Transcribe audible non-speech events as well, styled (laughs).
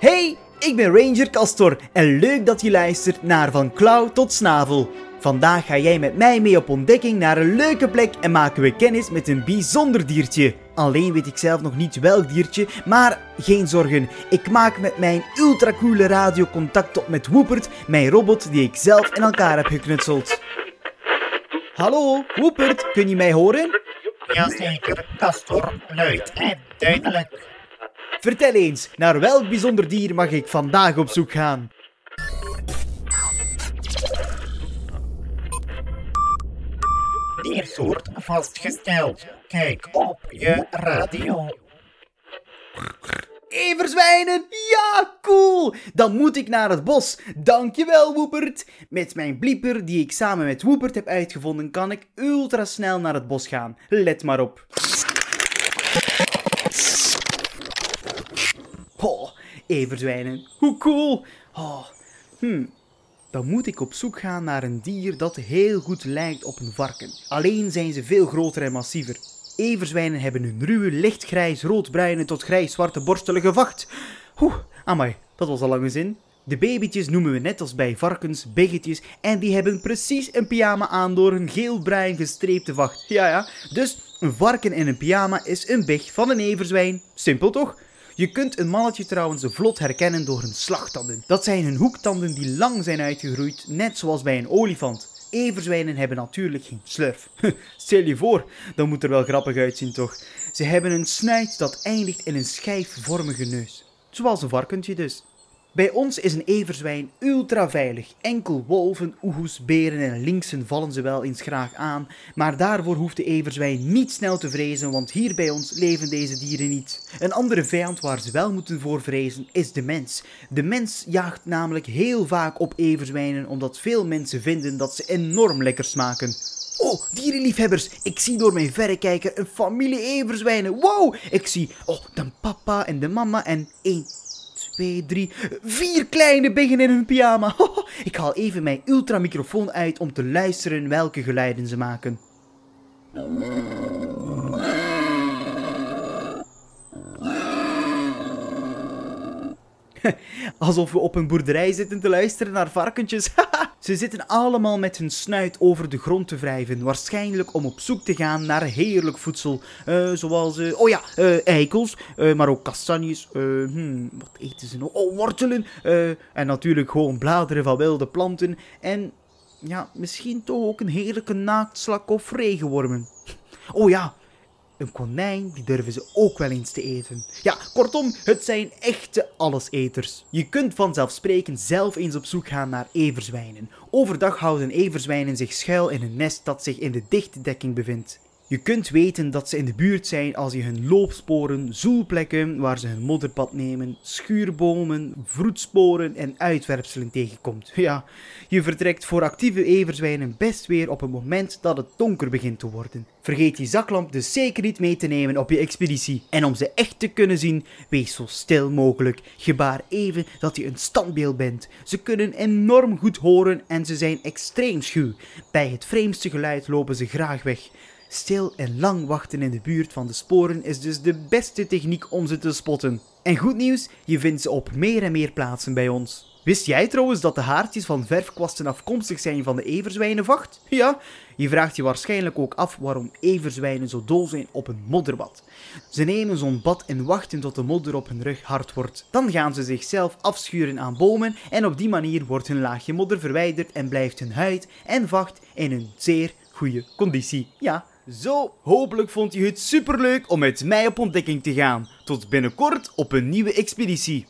Hey, ik ben Ranger Castor en leuk dat je luistert naar Van Klauw tot Snavel. Vandaag ga jij met mij mee op ontdekking naar een leuke plek en maken we kennis met een bijzonder diertje. Alleen weet ik zelf nog niet welk diertje, maar geen zorgen. Ik maak met mijn ultracoole radio contact op met Woepert, mijn robot die ik zelf in elkaar heb geknutseld. Hallo, Woepert, kun je mij horen? Jazeker, Castor, luid en duidelijk. Vertel eens, naar welk bijzonder dier mag ik vandaag op zoek gaan? Diersoort vastgesteld. Kijk op je radio. Everzwijnen! Ja, cool! Dan moet ik naar het bos. Dankjewel, Woepert. Met mijn blieper die ik samen met Woepert heb uitgevonden, kan ik ultra snel naar het bos gaan. Let maar op. Oh, everzwijnen. Hoe cool! Oh. Dan moet ik op zoek gaan naar een dier dat heel goed lijkt op een varken. Alleen zijn ze veel groter en massiever. Everzwijnen hebben een ruwe, lichtgrijs, roodbruine tot grijs-zwarte borstelige vacht. Oeh, amai, dat was al lange zin. De babytjes noemen we net als bij varkens biggetjes en die hebben precies een pyjama aan door een geel-bruin gestreepte vacht. Ja, ja, dus een varken in een pyjama is een big van een everzwijn. Simpel toch? Je kunt een mannetje trouwens vlot herkennen door hun slagtanden. Dat zijn hun hoektanden die lang zijn uitgegroeid, net zoals bij een olifant. Everzwijnen hebben natuurlijk geen slurf. (laughs) Stel je voor, dat moet er wel grappig uitzien toch? Ze hebben een snuit dat eindigt in een schijfvormige neus. Zoals een varkentje dus. Bij ons is een everzwijn ultra veilig. Enkel wolven, oehoes, beren en linksen vallen ze wel eens graag aan, maar daarvoor hoeft de everzwijn niet snel te vrezen, want hier bij ons leven deze dieren niet. Een andere vijand waar ze wel moeten voor vrezen is de mens. De mens jaagt namelijk heel vaak op everzwijnen omdat veel mensen vinden dat ze enorm lekker smaken. Oh, dierenliefhebbers, ik zie door mijn verrekijker een familie everzwijnen. Wow, ik zie oh, de papa en de mama en één, twee, drie, vier kleine biggen in hun pyjama. (laughs) Ik haal even mijn ultramicrofoon uit om te luisteren welke geluiden ze maken. (laughs) Alsof we op een boerderij zitten te luisteren naar varkentjes. (laughs) Ze zitten allemaal met hun snuit over de grond te wrijven. Waarschijnlijk om op zoek te gaan naar heerlijk voedsel. Eh, zoals, eh, oh ja, eh, eikels, maar ook kastanjes. hmm, wat eten ze nog? Oh, wortelen. en natuurlijk gewoon bladeren van wilde planten. En ja, misschien toch ook een heerlijke naaktslak of regenwormen. Oh ja, een konijn, die durven ze ook wel eens te eten. Ja, kortom, het zijn echte alleseters. Je kunt vanzelfsprekend zelf eens op zoek gaan naar everzwijnen. Overdag houden everzwijnen zich schuil in een nest dat zich in de dichte dekking bevindt. Je kunt weten dat ze in de buurt zijn als je hun loopsporen, zoelplekken waar ze hun modderpad nemen, schuurbomen, vroedsporen en uitwerpselen tegenkomt. (laughs) Ja, je vertrekt voor actieve everzwijnen best weer op het moment dat het donker begint te worden. Vergeet je zaklamp dus zeker niet mee te nemen op je expeditie. En om ze echt te kunnen zien, wees zo stil mogelijk. Gebaar even dat je een standbeeld bent. Ze kunnen enorm goed horen en ze zijn extreem schuw. Bij het vreemdste geluid lopen ze graag weg. Stil en lang wachten in de buurt van de sporen is dus de beste techniek om ze te spotten. En goed nieuws, je vindt ze op meer en meer plaatsen bij ons. Wist jij trouwens dat de haartjes van verfkwasten afkomstig zijn van de everzwijnenvacht? Ja, je vraagt je waarschijnlijk ook af waarom everzwijnen zo dol zijn op een modderbad. Ze nemen zo'n bad en wachten tot de modder op hun rug hard wordt. Dan gaan ze zichzelf afschuren aan bomen en op die manier wordt hun laagje modder verwijderd en blijft hun huid en vacht in een zeer goede conditie. Ja, zo, hopelijk vond je het superleuk om met mij op ontdekking te gaan. Tot binnenkort op een nieuwe expeditie.